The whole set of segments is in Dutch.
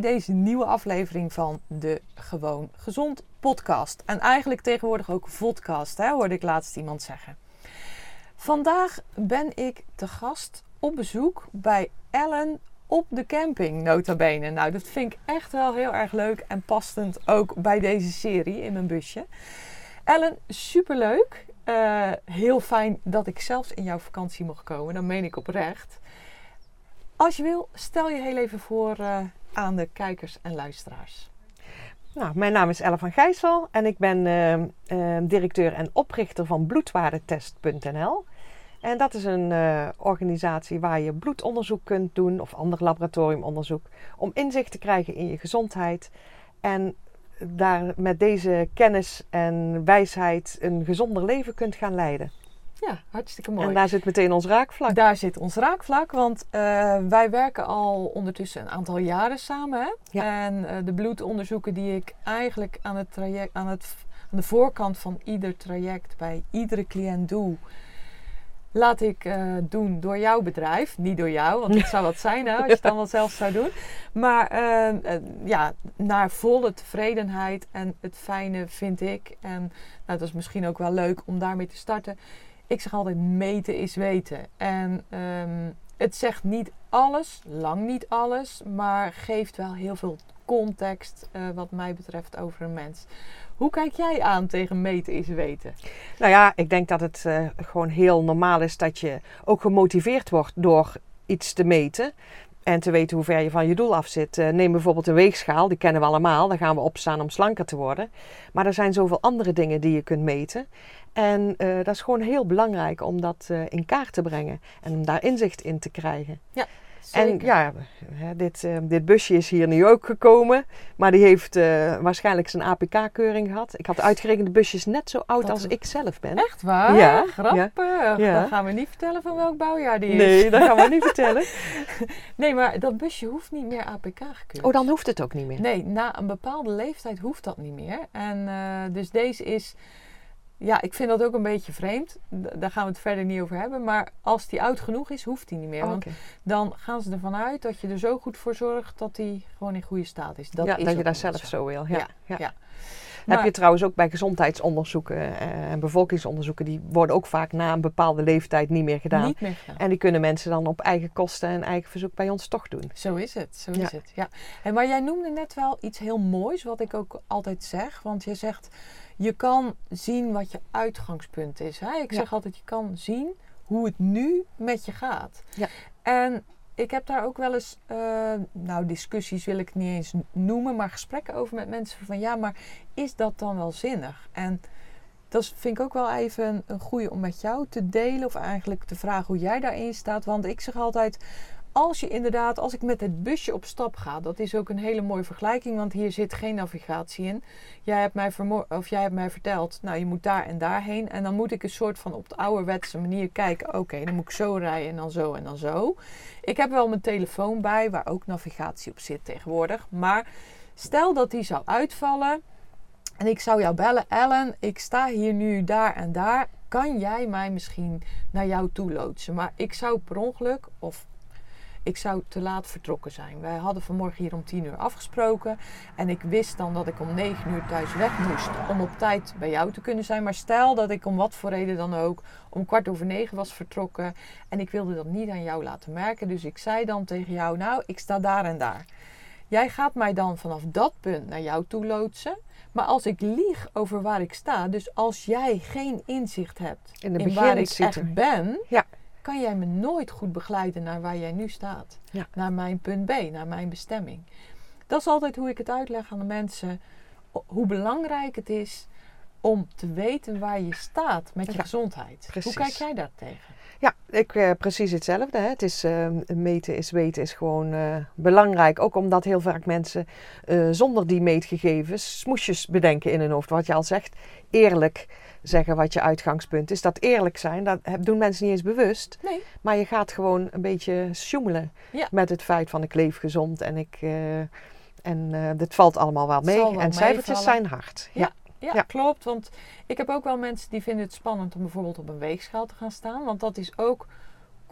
Bij deze nieuwe aflevering van de Gewoon Gezond podcast. En eigenlijk tegenwoordig ook vodcast, hè, hoorde ik laatst iemand zeggen. Vandaag ben ik te gast op bezoek bij Ellen op de camping, nota bene. Nou, dat vind ik echt wel heel erg leuk en passend ook bij deze serie in mijn busje. Ellen, superleuk. Uh, heel fijn dat ik zelfs in jouw vakantie mocht komen. Dat meen ik oprecht. Als je wil, stel je heel even voor uh, aan de kijkers en luisteraars. Nou, mijn naam is Elle van Gijssel en ik ben uh, directeur en oprichter van bloedwaardetest.nl. En dat is een uh, organisatie waar je bloedonderzoek kunt doen of ander laboratoriumonderzoek om inzicht te krijgen in je gezondheid en daar met deze kennis en wijsheid een gezonder leven kunt gaan leiden. Ja, hartstikke mooi. En daar zit meteen ons raakvlak. Daar zit ons raakvlak, want uh, wij werken al ondertussen een aantal jaren samen. Hè? Ja. En uh, de bloedonderzoeken die ik eigenlijk aan, het traject, aan, het, aan de voorkant van ieder traject bij iedere cliënt doe, laat ik uh, doen door jouw bedrijf. Niet door jou, want het zou wat zijn hè, als je het dan wel zelf zou doen. Maar uh, uh, ja, naar volle tevredenheid. En het fijne vind ik, en nou, dat is misschien ook wel leuk om daarmee te starten. Ik zeg altijd, meten is weten. En um, het zegt niet alles, lang niet alles, maar geeft wel heel veel context wat mij betreft over een mens. Hoe kijk jij aan tegen meten is weten? Nou ja, ik denk dat het uh, gewoon heel normaal is dat je ook gemotiveerd wordt door iets te meten. En te weten hoe ver je van je doel af zit. Uh, neem bijvoorbeeld een weegschaal, die kennen we allemaal. Daar gaan we opstaan om slanker te worden. Maar er zijn zoveel andere dingen die je kunt meten. En uh, dat is gewoon heel belangrijk om dat in kaart te brengen. En om daar inzicht in te krijgen. Ja. Zeker. En ja, dit, uh, dit busje is hier nu ook gekomen. Maar die heeft uh, waarschijnlijk zijn APK-keuring gehad. Ik had uitgerekend, de busje is net zo oud Dat als we... ik zelf ben. Echt waar? Ja. Grappig. Ja. Dan gaan we niet vertellen van welk bouwjaar die is. Nee, dat gaan we niet vertellen. nee, maar dat busje hoeft niet meer APK gekeurd. Oh, dan hoeft het ook niet meer? Nee, na een bepaalde leeftijd hoeft dat niet meer. En uh, dus deze is ja, ik vind dat ook een beetje vreemd. Daar gaan we het verder niet over hebben. Maar als die oud genoeg is, hoeft die niet meer. Oh, want dan gaan ze ervan uit dat je er zo goed voor zorgt dat die gewoon in goede staat is. Dat ja, is dat je daar zelf zo, zo wil. Ja, ja. ja. Maar, heb je trouwens ook bij gezondheidsonderzoeken uh, en bevolkingsonderzoeken, die worden ook vaak na een bepaalde leeftijd niet meer gedaan. Niet meer gedaan. En die kunnen mensen dan op eigen kosten en eigen verzoek bij ons toch doen. Zo is het, zo is het. Ja. En maar jij noemde net wel iets heel moois, wat ik ook altijd zeg. Want je zegt, je kan zien wat je uitgangspunt is. Hè? Ik zeg altijd, je kan zien hoe het nu met je gaat. Ja. En ik heb daar ook wel eens, uh, nou discussies wil ik niet eens noemen, maar gesprekken over met mensen van ja, maar is dat dan wel zinnig? En dat vind ik ook wel even een, een goede om met jou te delen of eigenlijk te vragen hoe jij daarin staat. Want ik zeg altijd, als je inderdaad, als ik met het busje op stap ga, dat is ook een hele mooie vergelijking, want hier zit geen navigatie in. Jij hebt mij, of jij hebt mij verteld, nou je moet daar en daarheen. En dan moet ik een soort van op de ouderwetse manier kijken, oké, dan moet ik zo rijden en dan zo en dan zo. Ik heb wel mijn telefoon bij, waar ook navigatie op zit tegenwoordig. Maar stel dat die zou uitvallen en ik zou jou bellen, Ellen, ik sta hier nu daar en daar. Kan jij mij misschien naar jou toe loodsen? Maar ik zou per ongeluk, of ik zou te laat vertrokken zijn. Wij hadden vanmorgen hier om 10 uur afgesproken. En ik wist dan dat ik om 9 uur thuis weg moest om op tijd bij jou te kunnen zijn. Maar stel dat ik om wat voor reden dan ook om kwart over negen was vertrokken. En ik wilde dat niet aan jou laten merken. Dus ik zei dan tegen jou, nou, ik sta daar en daar. Jij gaat mij dan vanaf dat punt naar jou toe loodsen. Maar als ik lieg over waar ik sta, dus als jij geen inzicht hebt In de in waar ik echt ben, Ja. Kan jij me nooit goed begeleiden naar waar jij nu staat. Ja. Naar mijn punt B, naar mijn bestemming. Dat is altijd hoe ik het uitleg aan de mensen. Hoe belangrijk het is om te weten waar je staat met je Ja, gezondheid. precies. Hoe kijk jij daar tegen? Ja, ik eh, precies hetzelfde. Hè. Het is eh, meten is weten is gewoon eh, belangrijk. Ook omdat heel vaak mensen eh, zonder die meetgegevens smoesjes bedenken in hun hoofd. Wat je al zegt, eerlijk zeggen wat je uitgangspunt is. Dat eerlijk zijn, dat doen mensen niet eens bewust. Nee. Maar je gaat gewoon een beetje sjoemelen Ja. met het feit van ik leef gezond en ik... eh, en eh dit valt allemaal wel mee. Wel en cijfertjes zijn hard. Ja. Ja. Ja, Ja. klopt. Want ik heb ook wel mensen die vinden het spannend om bijvoorbeeld op een weegschaal te gaan staan. Want dat is ook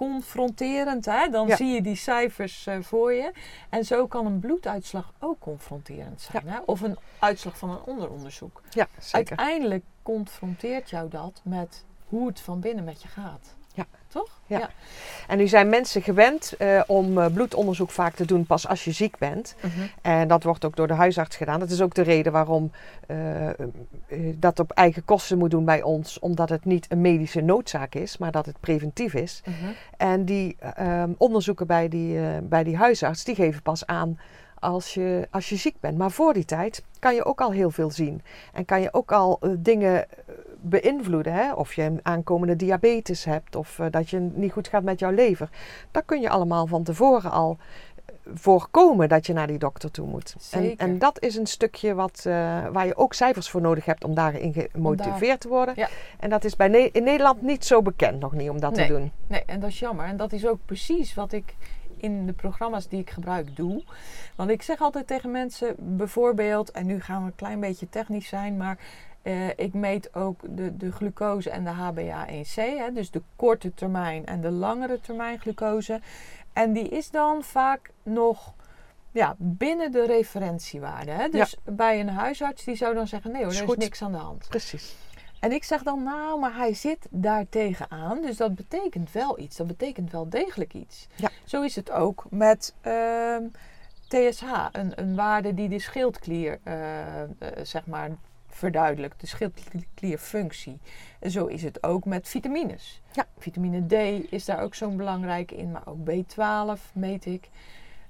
confronterend. Hè? Dan Ja. zie je die cijfers eh, voor je. En zo kan een bloeduitslag ook confronterend zijn. Hè? Of een uitslag van een onderonderzoek. ja, zeker. Uiteindelijk confronteert jou dat met hoe het van binnen met je gaat. Ja. Toch? Ja. En nu zijn mensen gewend eh, om eh, bloedonderzoek vaak te doen pas als je ziek bent. Mhm. En dat wordt ook door de huisarts gedaan. Dat is ook de reden waarom eh, dat op eigen kosten moet doen bij ons. Omdat het niet een medische noodzaak is, maar dat het preventief is. Mhm. En die eh, onderzoeken bij die, bij die huisarts, die geven pas aan als je, als je ziek bent. Maar voor die tijd kan je ook al heel veel zien. En kan je ook al dingen beïnvloeden. Hè? Of je een aankomende diabetes hebt of eh, dat je niet goed gaat met jouw lever. Dat kun je allemaal van tevoren al eh, voorkomen dat je naar die dokter toe moet. En, Zeker. en dat is een stukje wat, eh, waar je ook cijfers voor nodig hebt om daarin gemotiveerd te worden. Ja. En dat is bij Ne- in Nederland niet zo bekend nog niet om dat Nee. te doen. Nee, en dat is jammer. En dat is ook precies wat ik in de programma's die ik gebruik doe. Want ik zeg altijd tegen mensen, bijvoorbeeld, en nu gaan we een klein beetje technisch zijn, maar eh, ik meet ook de, de glucose en de HbA1c, hè, dus de korte termijn en de langere termijn glucose. En die is dan vaak nog ja, binnen de referentiewaarde. Hè? Dus bij een huisarts die zou dan zeggen, nee hoor, er is niks aan de hand. Precies. En ik zeg dan, nou, maar hij zit daar tegenaan. Dus dat betekent wel iets. Dat betekent wel degelijk iets. Ja. Zo is het ook met ehm, TSH. Een, een waarde die de schildklier, eh, eh, zeg maar, verduidelijkt. De schildklierfunctie. En zo is het ook met vitamines. Ja. Vitamine D is daar ook zo'n belangrijk in. Maar ook B12 meet ik.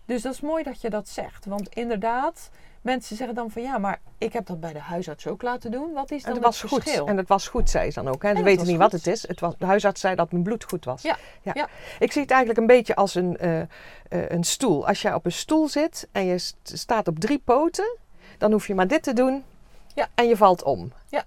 Dus dat is mooi dat je dat zegt. Want inderdaad, mensen zeggen dan van ja, maar ik heb dat bij de huisarts ook laten doen. Wat is En dan dat het was goed. verschil? En dat was goed, zei ze dan ook. Hè. Ze weten niet wat goed. het is. Het was, de huisarts zei dat mijn bloed goed was. Ja, ja. Ik zie het eigenlijk een beetje als een, eh, eh, een stoel. Als jij op een stoel zit en je st- staat op drie poten, dan hoef je maar dit te doen Ja. en je valt om. Ja.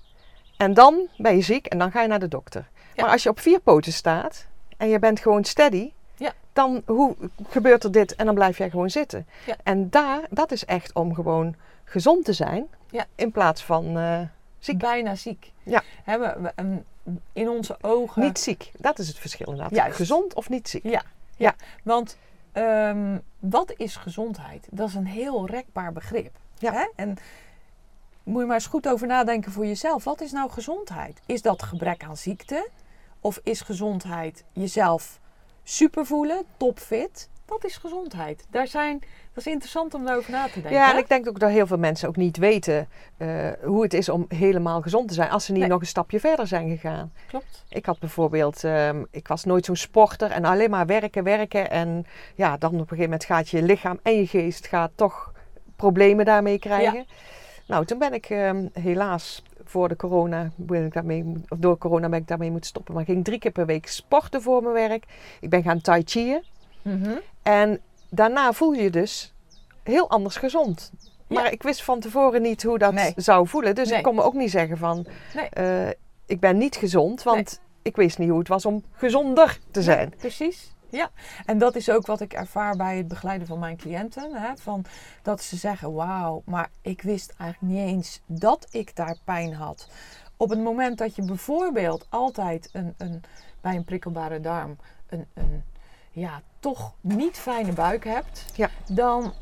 En dan ben je ziek en dan ga je naar de dokter. Ja. Maar als je op vier poten staat en je bent gewoon steady, Ja. dan hoe gebeurt er dit en dan blijf jij gewoon zitten. Ja. En daar, dat is echt om gewoon gezond te zijn Ja. in plaats van eh, ziek. Bijna ziek. Ja. We- in onze ogen. Niet ziek, dat is het verschil inderdaad. Juist. Gezond of niet ziek. Ja, ja. want ehm, wat is gezondheid? Dat is een heel rekbaar begrip. Ja. Hè? En moet je maar eens goed over nadenken voor jezelf. Wat is nou gezondheid? Is dat gebrek aan ziekte? Of is gezondheid jezelf super voelen, topfit? Wat is gezondheid? Daar zijn, dat is interessant om daarover na te denken. Ja, en ik denk ook dat heel veel mensen ook niet weten eh, hoe het is om helemaal gezond te zijn als ze niet Nee. nog een stapje verder zijn gegaan. Klopt. Ik had bijvoorbeeld, ehm, ik was nooit zo'n sporter en alleen maar werken, werken. En ja, dan op een gegeven moment gaat je lichaam en je geest gaat toch problemen daarmee krijgen. Nou, toen ben ik ehm, helaas voor de corona, ben ik daarmee, of door corona ben ik daarmee moeten stoppen. Maar ik ging drie keer per week sporten voor mijn werk. Ik ben gaan tai chiën. Mhm. En daarna voel je dus heel anders gezond. Ja. Maar ik wist van tevoren niet hoe dat Nee. zou voelen. Dus Nee. ik kon me ook niet zeggen van... Nee. eh, ik ben niet gezond, want ik wist niet hoe het was om gezonder te zijn. Precies. Ja, en dat is ook wat ik ervaar bij het begeleiden van mijn cliënten. Hè? Van, dat ze zeggen, wauw, maar ik wist eigenlijk niet eens dat ik daar pijn had. Op het moment dat je bijvoorbeeld altijd een, een, bij een prikkelbare darm een, een, ja, toch niet fijne buik hebt, Ja. dan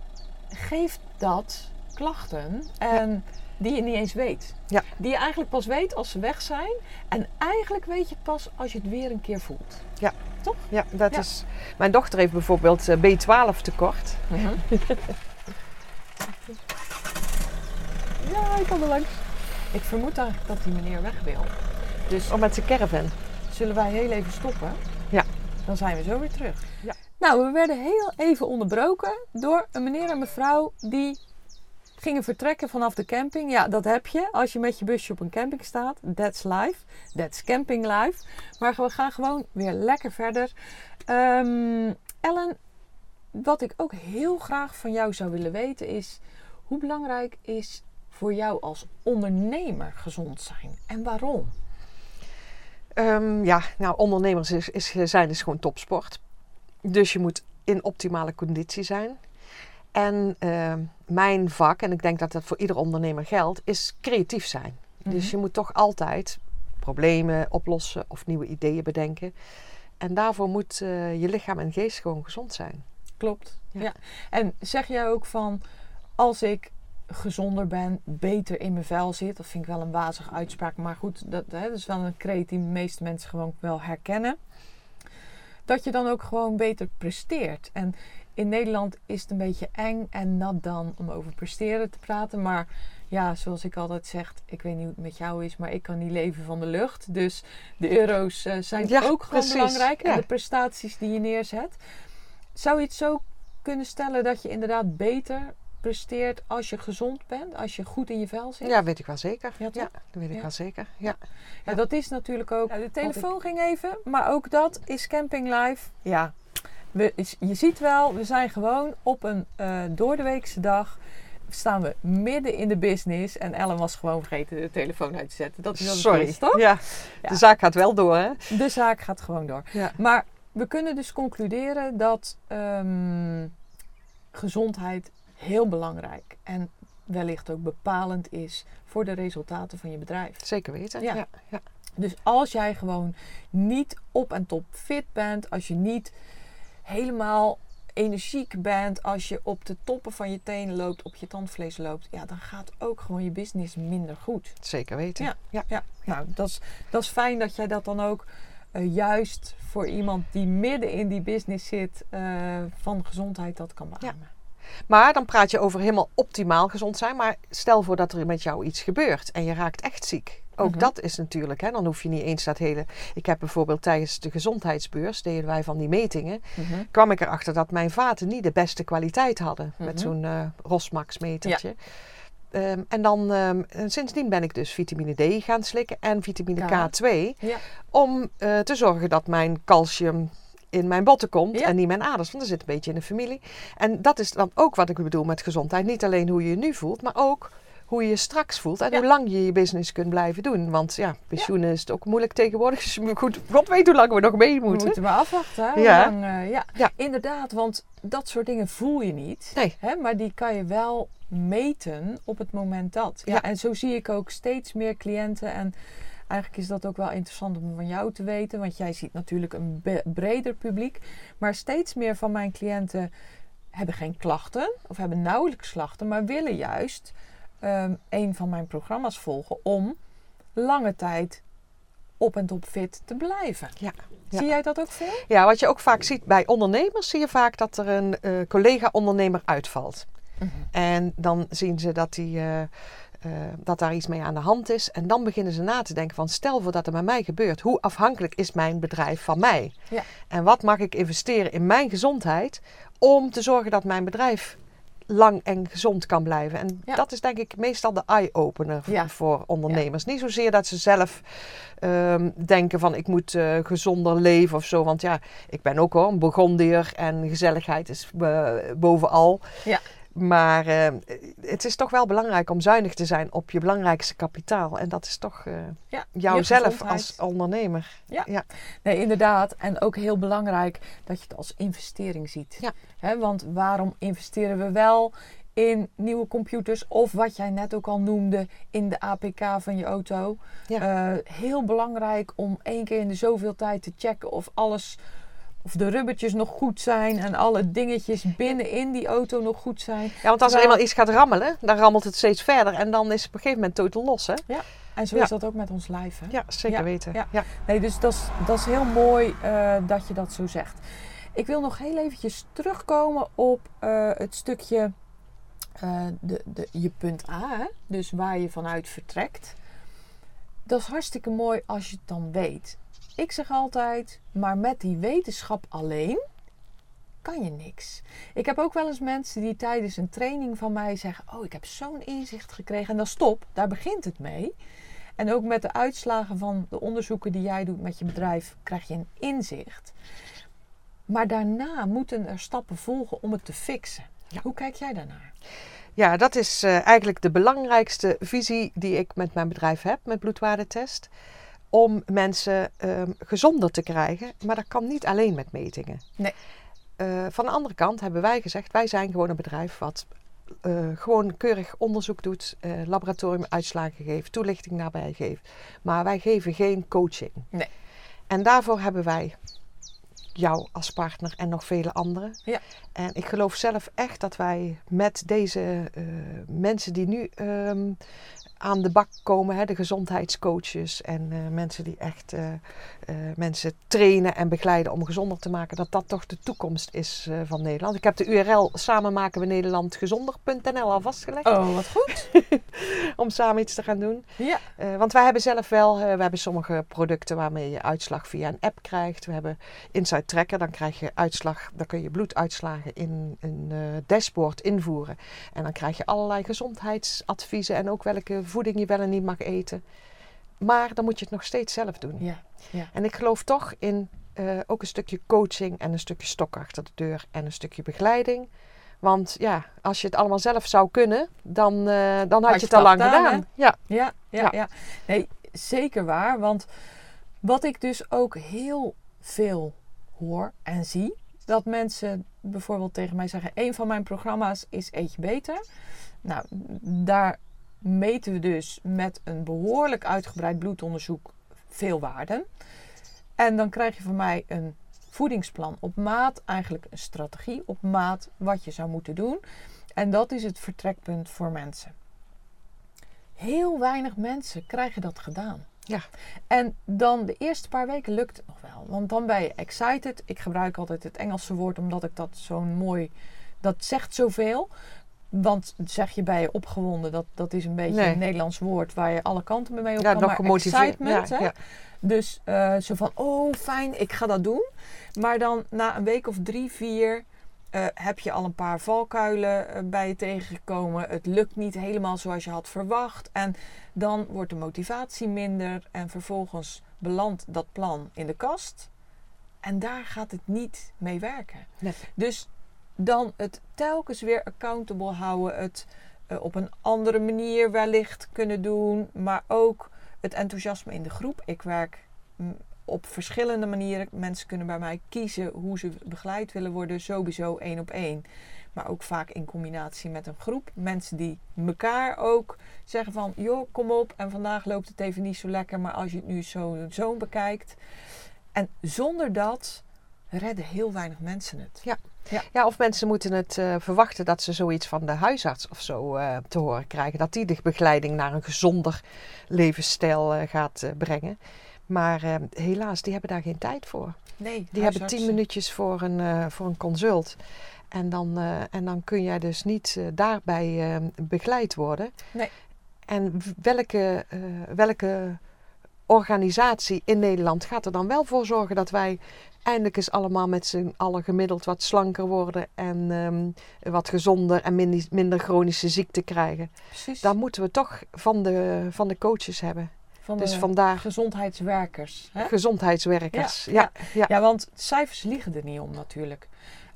geeft dat klachten en die je niet eens weet. Ja. Die je eigenlijk pas weet als ze weg zijn. En eigenlijk weet je het pas als je het weer een keer voelt. Ja, dat Ja. is. Mijn dochter heeft bijvoorbeeld eh, B12 tekort. Ja, ik kan er langs. Ik vermoed eigenlijk dat die meneer weg wil. Dus Oh, met zijn caravan. zullen wij heel even stoppen? Ja. Dan zijn we zo weer terug. Ja. Nou, we werden heel even onderbroken door een meneer en mevrouw die gingen vertrekken vanaf de camping. Ja, dat heb je als je met je busje op een camping staat. That's life. That's camping life. Maar we gaan gewoon weer lekker verder. Ehm, Ellen, wat ik ook heel graag van jou zou willen weten is... hoe belangrijk is voor jou als ondernemer gezond zijn? En waarom? Ehm, ja, nou, ondernemers is, zijn is gewoon topsport. Dus je moet in optimale conditie zijn. En ehm, mijn vak, en ik denk dat dat voor ieder ondernemer geldt, is creatief zijn. Dus je moet toch altijd problemen oplossen of nieuwe ideeën bedenken. En daarvoor moet eh, je lichaam en geest gewoon gezond zijn. Klopt. Ja. Ja. En zeg jij ook van als ik gezonder ben, beter in mijn vel zit. Dat vind ik wel een wazige uitspraak. Maar goed, dat, hè, dat is wel een kreet die de meeste mensen gewoon wel herkennen. Dat je dan ook gewoon beter presteert. En in Nederland is het een beetje eng en nat dan om over presteren te praten. Maar ja, zoals ik altijd zeg, ik weet niet hoe het met jou is, maar ik kan niet leven van de lucht. Dus de euro's eh, zijn Ja, ook gewoon precies. belangrijk. En de prestaties die je neerzet. Zou je het zo kunnen stellen dat je inderdaad beter presteert als je gezond bent, als je goed in je vel zit? Ja, weet ik wel zeker. Ja, dat weet ik Ja. wel zeker. Ja. Ja, dat is natuurlijk ook. de telefoon ging even, maar ook dat is Camping Live. Ja, we, je ziet wel, we zijn gewoon op een uh, doordeweekse dag. Staan we midden in de business en Ellen was gewoon vergeten de telefoon uit te zetten. Dat is wel Sorry. Is, toch? Ja. Ja. de zaak gaat wel door, hè? De zaak gaat gewoon door. Ja. Maar we kunnen dus concluderen dat ehm, gezondheid heel belangrijk en wellicht ook bepalend is voor de resultaten van je bedrijf. Zeker weten. Ja. Ja. Ja. Dus als jij gewoon niet op en top fit bent, als je niet helemaal energiek bent, als je op de toppen van je tenen loopt, op je tandvlees loopt, ja, dan gaat ook gewoon je business minder goed. Zeker weten. Ja. ja. Ja, nou, dat is, dat is fijn dat jij dat dan ook eh, juist voor iemand die midden in die business zit eh, van gezondheid dat kan beamen. Maar dan praat je over helemaal optimaal gezond zijn. Maar stel voor dat er met jou iets gebeurt en je raakt echt ziek. Ook Mhm. dat is natuurlijk, hè, dan hoef je niet eens dat hele... Ik heb bijvoorbeeld tijdens de gezondheidsbeurs, deden wij van die metingen... Mhm. kwam ik erachter dat mijn vaten niet de beste kwaliteit hadden. Met Mhm. zo'n eh Rosmax metertje. Ehm, en dan, ehm, en sindsdien ben ik dus vitamine D gaan slikken en vitamine K. K2. Ja. Om eh, te zorgen dat mijn calcium in mijn botten komt Ja. en niet mijn aders. Want dat zit een beetje in de familie. En dat is dan ook wat ik bedoel met gezondheid. Niet alleen hoe je je nu voelt, maar ook hoe je je straks voelt. En Ja. hoe lang je je business kunt blijven doen. Want ja, pensioen is het ook moeilijk tegenwoordig. Dus goed, God weet hoe lang we nog mee We moeten. moeten maar afwachten. Hè? Ja. lang, eh, ja. Ja. inderdaad, want dat soort dingen voel je niet. Nee. Hè? Maar die kan je wel meten op het moment dat. Ja. En zo zie ik ook steeds meer cliënten. En eigenlijk is dat ook wel interessant om van jou te weten. Want jij ziet natuurlijk een breder publiek. Maar steeds meer van mijn cliënten hebben geen klachten. Of hebben nauwelijks klachten. Maar willen juist ehm, een van mijn programma's volgen om lange tijd op en top fit te blijven. Ja. Ja. Zie jij dat ook veel? Ja, wat je ook vaak ziet bij ondernemers, zie je vaak dat er een eh, collega-ondernemer uitvalt. En dan zien ze dat, die, eh, eh, dat daar iets mee aan de hand is. En dan beginnen ze na te denken van stel voor dat er met mij gebeurt. Hoe afhankelijk is mijn bedrijf van mij? Ja. En wat mag ik investeren in mijn gezondheid om te zorgen dat mijn bedrijf lang en gezond kan blijven? En Ja. dat is denk ik meestal de eye-opener Ja. voor ondernemers. Niet zozeer dat ze zelf ehm, denken van ik moet eh, gezonder leven of zo. Want ja, ik ben ook hoor een Burgondier en gezelligheid is eh, bovenal. Ja. Maar eh, het is toch wel belangrijk om zuinig te zijn op je belangrijkste kapitaal. En dat is toch eh Ja, jouzelf als ondernemer. Ja. Ja. Nee, inderdaad. En ook heel belangrijk dat je het als investering ziet. Ja. Want waarom investeren we wel in nieuwe computers of wat jij net ook al noemde in de APK van je auto? Ja. Eh, heel belangrijk om één keer in de zoveel tijd te checken of alles of de rubbertjes nog goed zijn en alle dingetjes binnenin die auto nog goed zijn. Ja, want als er eenmaal iets gaat rammelen, dan rammelt het steeds verder. En dan is het op een gegeven moment totaal los, hè? En zo Ja. is dat ook met ons lijf. Hè? Ja, zeker Ja, weten. ja. Ja. Nee, dus dat is, dat is heel mooi eh, dat je dat zo zegt. Ik wil nog heel eventjes terugkomen op eh, het stukje eh, de, de, je punt A, hè? dus waar je vanuit vertrekt. Dat is hartstikke mooi als je het dan weet. Ik zeg altijd, maar met die wetenschap alleen kan je niks. Ik heb ook wel eens mensen die tijdens een training van mij zeggen: Oh, ik heb zo'n inzicht gekregen. En dan stop, daar begint het mee. En ook met de uitslagen van de onderzoeken die jij doet met je bedrijf, krijg je een inzicht. Maar daarna moeten er stappen volgen om het te fixen. Ja. Hoe kijk jij daarnaar? Ja, dat is eh, eigenlijk de belangrijkste visie die ik met mijn bedrijf heb, met bloedwaardetest. Om mensen ehm, gezonder te krijgen. Maar dat kan niet alleen met metingen. Nee. Eh, van de andere kant hebben wij gezegd, wij zijn gewoon een bedrijf wat eh, gewoon keurig onderzoek doet, eh, laboratoriumuitslagen geeft, toelichting daarbij geeft. Maar wij geven geen coaching. Nee. En daarvoor hebben wij jou als partner en nog vele anderen. Ja. En ik geloof zelf echt dat wij met deze mensen die nu ehm, aan de bak komen, hè, de gezondheidscoaches en eh, mensen die echt eh, eh, mensen trainen en begeleiden om gezonder te maken, dat dat toch de toekomst is van Nederland. Ik heb de URL samen maken we Nederland gezonder.nl al vastgelegd Oh, wat goed. om samen iets te gaan doen. Ja, want wij hebben zelf wel, we hebben sommige producten waarmee je uitslag via een app krijgt. We hebben Inside Tracker, dan krijg je uitslag, dan kun je bloeduitslagen in een dashboard invoeren. En dan krijg je allerlei gezondheidsadviezen en ook welke voeding je wel en niet mag eten. Maar dan moet je het nog steeds zelf doen. ja, ja. En ik geloof toch in eh, ook een stukje coaching en een stukje stok achter de deur en een stukje begeleiding. Want ja, als je het allemaal zelf zou kunnen, dan, eh, dan had, je het al lang gedaan, gedaan. Ja, Ja, ja, Ja. ja. Nee, zeker waar. Want wat ik dus ook heel veel hoor en zie, dat mensen bijvoorbeeld tegen mij zeggen: een van mijn programma's is Eet je beter. Nou, daar meten we dus met een behoorlijk uitgebreid bloedonderzoek veel waarden. En dan krijg je van mij een voedingsplan op maat, eigenlijk een strategie op maat wat je zou moeten doen. En dat is het vertrekpunt voor mensen. Heel weinig mensen krijgen dat gedaan. Ja. En dan de eerste paar weken lukt het nog wel. Want dan ben je excited. Ik gebruik altijd het Engelse woord omdat ik dat zo'n mooi... Dat zegt zoveel. Want zeg je bij je opgewonden, dat, dat is een beetje Nee. een Nederlands woord waar je alle kanten mee op ja kan. nog Maar excitement, Ja, hè? ja. Dus eh, zo van, oh fijn, ik ga dat doen. Maar dan na een week of drie, vier eh, heb je al een paar valkuilen eh, bij je tegengekomen. Het lukt niet helemaal zoals je had verwacht. En dan wordt de motivatie minder. En vervolgens belandt dat plan in de kast. En daar gaat het niet mee werken. Nee. Dus dan het telkens weer accountable houden. Het eh, op een andere manier wellicht kunnen doen. Maar ook het enthousiasme in de groep. Ik werk mm, op verschillende manieren. Mensen kunnen bij mij kiezen hoe ze begeleid willen worden. Sowieso één op één. Maar ook vaak in combinatie met een groep. Mensen die elkaar ook zeggen van... joh, kom op en vandaag loopt het even niet zo lekker. Maar als je het nu zo zo bekijkt. En zonder dat redden heel weinig mensen het. Ja, of mensen moeten het eh, verwachten dat ze zoiets van de huisarts of zo eh, te horen krijgen. Dat die de begeleiding naar een gezonder levensstijl eh, gaat brengen. Maar helaas, die hebben daar geen tijd voor. Nee, Die hebben tien minuutjes voor een, voor een consult. En dan, en dan kun jij dus niet daarbij begeleid worden. Nee. En welke, welke organisatie in Nederland gaat er dan wel voor zorgen dat wij eindelijk eens allemaal met z'n allen gemiddeld wat slanker worden en ehm, wat gezonder en minder, minder chronische ziekten krijgen? Precies. Dan moeten we toch van de, van de coaches hebben. van Dus de vandaar gezondheidswerkers. Hè? gezondheidswerkers. Ja, Ja, ja. Ja, want cijfers liegen er niet om natuurlijk.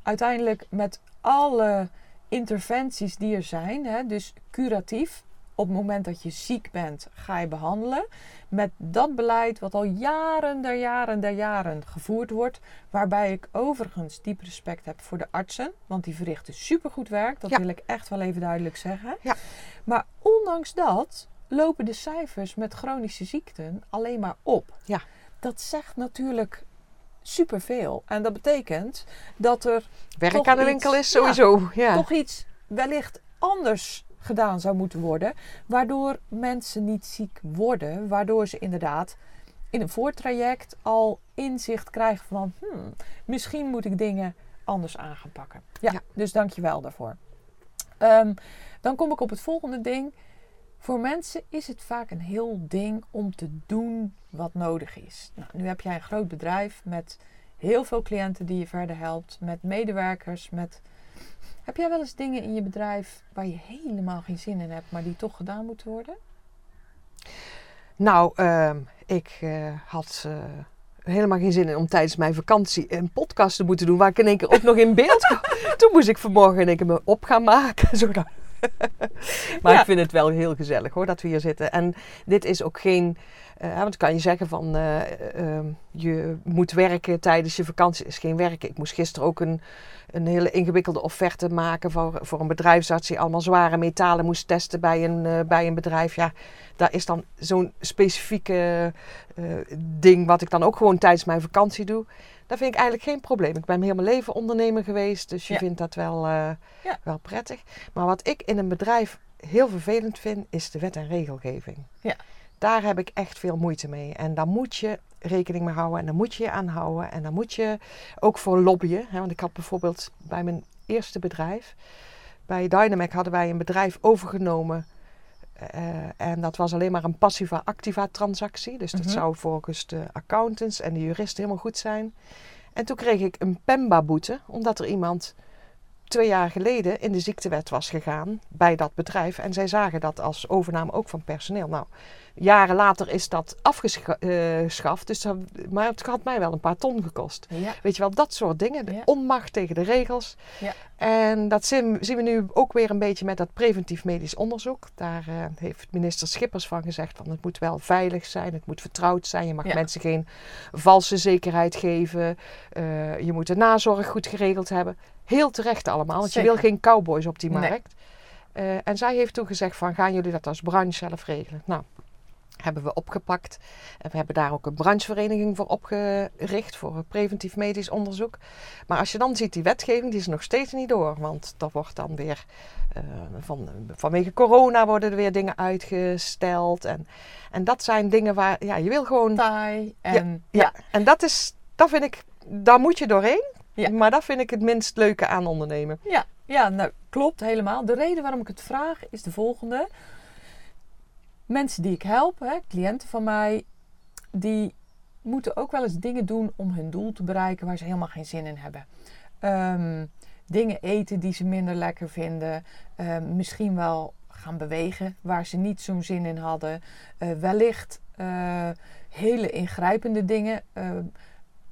Uiteindelijk met alle interventies die er zijn, hè, dus curatief, op het moment dat je ziek bent, ga je behandelen. Met dat beleid wat al jaren der jaren der jaren gevoerd wordt. Waarbij ik overigens diep respect heb voor de artsen. Want die verrichten supergoed werk. Dat Ja. wil ik echt wel even duidelijk zeggen. Ja. Maar ondanks dat lopen de cijfers met chronische ziekten alleen maar op. Ja. Dat zegt natuurlijk superveel. En dat betekent dat er Werk aan de winkel is ja, sowieso. Ja, toch iets wellicht anders gedaan zou moeten worden. Waardoor mensen niet ziek worden. Waardoor ze inderdaad in een voortraject al inzicht krijgen van... Hmm, misschien moet ik dingen anders aan gaan pakken. Ja, Ja. dus dank je wel daarvoor. Ehm, dan kom ik op het volgende ding. Voor mensen is het vaak een heel ding om te doen wat nodig is. Nou, nu heb jij een groot bedrijf met heel veel cliënten die je verder helpt, met medewerkers, met... Heb jij wel eens dingen in je bedrijf waar je helemaal geen zin in hebt, maar die toch gedaan moeten worden? Nou, ehm, ik eh, had eh, helemaal geen zin in om tijdens mijn vakantie een podcast te moeten doen waar ik in één keer ook nog in beeld kwam. Toen moest ik vanmorgen in één keer me op gaan maken. Zodat... maar Ja. ik vind het wel heel gezellig hoor, dat we hier zitten. En dit is ook geen... eh, want dan kan je zeggen van eh, ehm, je moet werken tijdens je vakantie. is geen werken. Ik moest gisteren ook een, een hele ingewikkelde offerte maken voor, voor een bedrijfsarts die allemaal zware metalen moest testen bij een, eh, bij een bedrijf. Ja, daar is dan zo'n specifieke eh, ding wat ik dan ook gewoon tijdens mijn vakantie doe. Dat vind ik eigenlijk geen probleem. Ik ben heel mijn leven ondernemer geweest, dus je Ja. vindt dat wel, eh, Ja. wel prettig. Maar wat ik in een bedrijf heel vervelend vind, is de wet en regelgeving. Ja. Daar heb ik echt veel moeite mee. En daar moet je rekening mee houden en daar moet je je aan houden. En daar moet je ook voor lobbyen. Hè? Want ik had bijvoorbeeld bij mijn eerste bedrijf, bij Dynamac hadden wij een bedrijf overgenomen. Eh, en dat was alleen maar een passiva-activa transactie. Dus dat Mhm. zou volgens de accountants en de juristen helemaal goed zijn. En toen kreeg ik een PEMBA-boete, omdat er iemand twee jaar geleden in de ziektewet was gegaan bij dat bedrijf. En zij zagen dat als overname ook van personeel. Nou, jaren later is dat afgeschaft, dus dat, maar het had mij wel een paar ton gekost. Ja. Weet je wel, dat soort dingen. De onmacht tegen de regels. Ja. En dat zien, zien we nu ook weer een beetje met dat preventief medisch onderzoek. Daar eh, heeft minister Schippers van gezegd van het moet wel veilig zijn, het moet vertrouwd zijn. Je mag Ja. mensen geen valse zekerheid geven. Eh, je moet de nazorg goed geregeld hebben. Heel terecht allemaal, want je wil geen cowboys op die Nee. markt. Eh, en zij heeft toen gezegd van gaan jullie dat als branche zelf regelen. Nou, hebben we opgepakt. En we hebben daar ook een branchevereniging voor opgericht voor preventief medisch onderzoek. Maar als je dan ziet die wetgeving, die is nog steeds niet door. Want dat wordt dan weer eh, van, vanwege corona worden er weer dingen uitgesteld. En, en dat zijn dingen waar ja, je wil gewoon. Taai en Ja, en dat is, dat vind ik, daar moet je doorheen. Ja. Maar dat vind ik het minst leuke aan ondernemen. Ja, ja, nou klopt helemaal. De reden waarom ik het vraag is de volgende. Mensen die ik help, hè, cliënten van mij, die moeten ook wel eens dingen doen om hun doel te bereiken waar ze helemaal geen zin in hebben. Ehm, dingen eten die ze minder lekker vinden. Ehm, misschien wel gaan bewegen waar ze niet zo'n zin in hadden. Eh, wellicht eh, hele ingrijpende dingen. eh,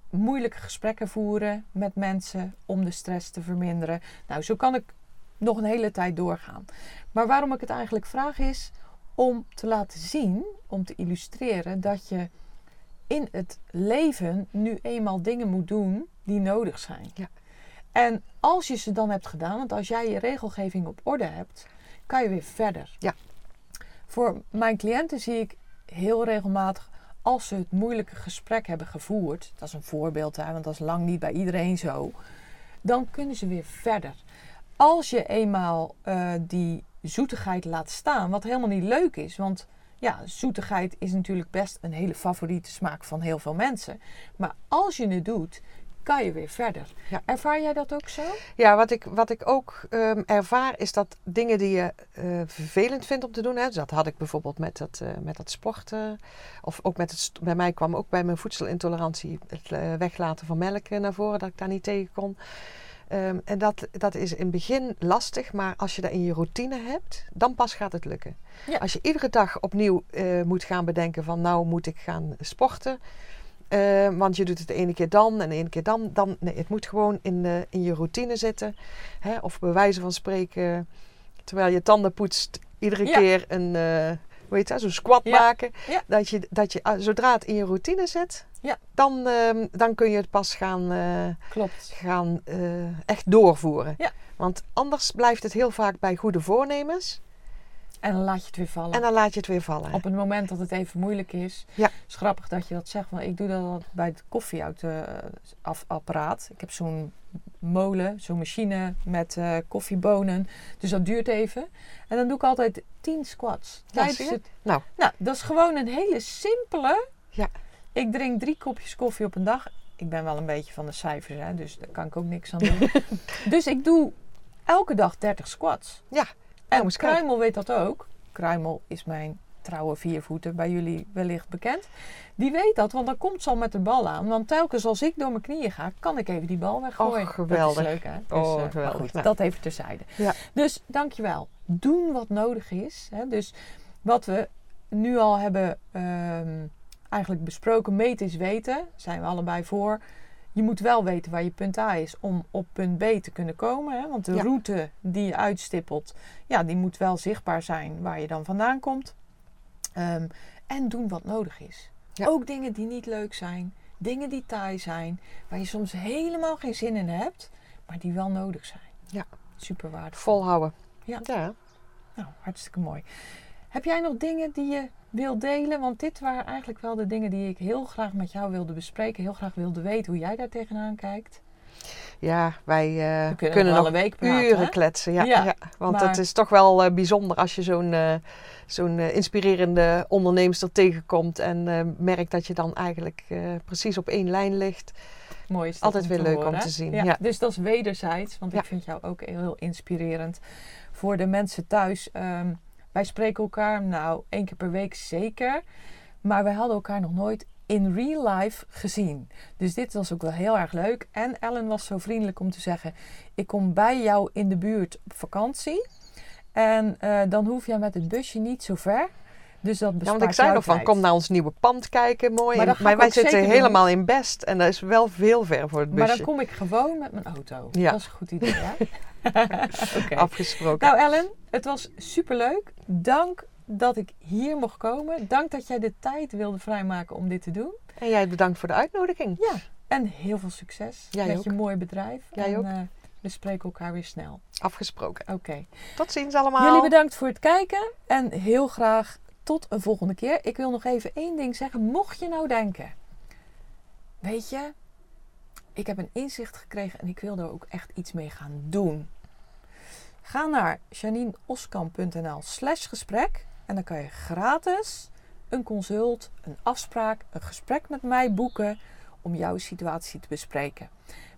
moeilijke gesprekken voeren met mensen om de stress te verminderen. Nou, zo kan ik nog een hele tijd doorgaan. Maar waarom ik het eigenlijk vraag is om te laten zien, om te illustreren dat je in het leven nu eenmaal dingen moet doen die nodig zijn. Ja. En als je ze dan hebt gedaan, want als jij je regelgeving op orde hebt, kan je weer verder. Ja. Voor mijn cliënten zie ik heel regelmatig als ze het moeilijke gesprek hebben gevoerd, dat is een voorbeeld, hè, want dat is lang niet bij iedereen zo, dan kunnen ze weer verder. Als je eenmaal eh, die zoetigheid laat staan, wat helemaal niet leuk is, want ja, zoetigheid is natuurlijk best een hele favoriete smaak van heel veel mensen. Maar als je het doet, kan je weer verder. Ja. Ervaar jij dat ook zo? Ja, wat ik, wat ik ook ehm, ervaar is dat dingen die je eh, vervelend vindt om te doen. Hè, dus dat had ik bijvoorbeeld met dat, eh, met dat sporten. of ook met het, bij mij kwam ook bij mijn voedselintolerantie het eh, weglaten van melk naar voren. Dat ik daar niet tegen kon. Ehm, en dat, dat is in het begin lastig, maar als je dat in je routine hebt, dan pas gaat het lukken. Ja. Als je iedere dag opnieuw eh, moet gaan bedenken van nou moet ik gaan sporten. eh, want je doet het de ene keer dan en de ene keer dan. dan nee, het moet gewoon in, de, in je routine zitten. Hè? Of bij wijze van spreken, terwijl je tanden poetst, iedere Ja. keer een, eh hoe heet dat, zo'n squat Ja. maken. Dat je, dat je, ah, zodra het in je routine zit, Ja. dan, ehm, dan kun je het pas gaan, eh, Klopt. gaan eh, echt doorvoeren. Ja. Want anders blijft het heel vaak bij goede voornemens. En dan laat je het weer vallen. En dan laat je het weer vallen. Op het moment dat het even moeilijk is. Ja. Het is grappig dat je dat zegt. Want ik doe dat bij het koffieapparaat. Ik heb zo'n molen, zo'n machine met eh, koffiebonen. Dus dat duurt even. En dan doe ik altijd 10 squats. Ja, Tijdens zie je? het, Nou. nou, dat is gewoon een hele simpele. Ja. Ik drink drie kopjes koffie op een dag. Ik ben wel een beetje van de cijfers, hè, dus daar kan ik ook niks aan doen. dus ik doe elke dag 30 squats. Ja. En. Kruimel weet dat ook. Kruimel is mijn trouwe viervoeter, bij jullie wellicht bekend. Die weet dat, want dan komt ze al met de bal aan. Want telkens als ik door mijn knieën ga, kan ik even die bal weggooien. Och, geweldig. Dat is leuk, hè? Dus, Oh, eh, geweldig. goed, Nou. dat even terzijde. Ja. Dus dankjewel. Doen wat nodig is. Hè? Dus wat we nu al hebben ehm, eigenlijk besproken, meten is weten. Zijn we allebei voor. Je moet wel weten waar je punt A is om op punt B te kunnen komen. Hè? Want de Ja. route die je uitstippelt, ja, die moet wel zichtbaar zijn waar je dan vandaan komt. Ehm, en doen wat nodig is. Ja. Ook dingen die niet leuk zijn, dingen die taai zijn, waar je soms helemaal geen zin in hebt, maar die wel nodig zijn. Ja. Super waardevol. Volhouden. Ja. ja. Nou, hartstikke mooi. Heb jij nog dingen die je wilt delen? Want dit waren eigenlijk wel de dingen die ik heel graag met jou wilde bespreken. Heel graag wilde weten hoe jij daar tegenaan kijkt. Ja, wij eh, We kunnen, nog een week praten. uren hè? kletsen. Ja, Ja, ja, want maar- het is toch wel eh, bijzonder als je zo'n eh, zo'n inspirerende onderneemster tegenkomt en merkt dat je dan eigenlijk precies op één lijn ligt. Mooi is dat Altijd weer leuk om te zien, Ja, ja. Dus dat is wederzijds, want ik vind jou ook heel inspirerend. Voor de mensen thuis, ehm, wij spreken elkaar nou één keer per week zeker. Maar wij hadden elkaar nog nooit in real life gezien. Dus dit was ook wel heel erg leuk. En Ellen was zo vriendelijk om te zeggen: Ik kom bij jou in de buurt op vakantie. En eh, dan hoef jij met het busje niet zo ver. Dus dat Ja, bespaart want ik zei nog van, kom naar ons nieuwe pand kijken, mooi. Maar Maar, wij zitten doen. helemaal in Best en dat is wel veel ver voor het Maar busje. dan kom ik gewoon met mijn auto. Ja. Dat is een goed idee, hè? Afgesproken. Nou Ellen, het was superleuk. Dank dat ik hier mocht komen. Dank dat jij de tijd wilde vrijmaken om dit te doen. En jij bedankt voor de uitnodiging. Ja, en heel veel succes Jij met ook. je mooie bedrijf. Jij en, ook. eh, we spreken elkaar weer snel. Afgesproken. Oké. Tot ziens allemaal. Jullie bedankt voor het kijken en heel graag tot een volgende keer. Ik wil nog even één ding zeggen. Mocht je nou denken, weet je, ik heb een inzicht gekregen en ik wil er ook echt iets mee gaan doen. Ga naar janineoskamp.nl slash gesprek en dan kan je gratis een consult, een afspraak, een gesprek met mij boeken om jouw situatie te bespreken.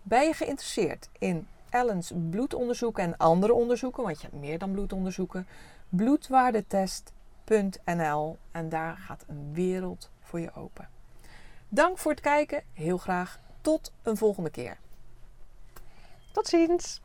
Ben je geïnteresseerd in Ellens bloedonderzoeken en andere onderzoeken, want je hebt meer dan bloedonderzoeken, bloedwaardetest.nl en daar gaat een wereld voor je open. Dank voor het kijken, heel graag tot een volgende keer. Tot ziens.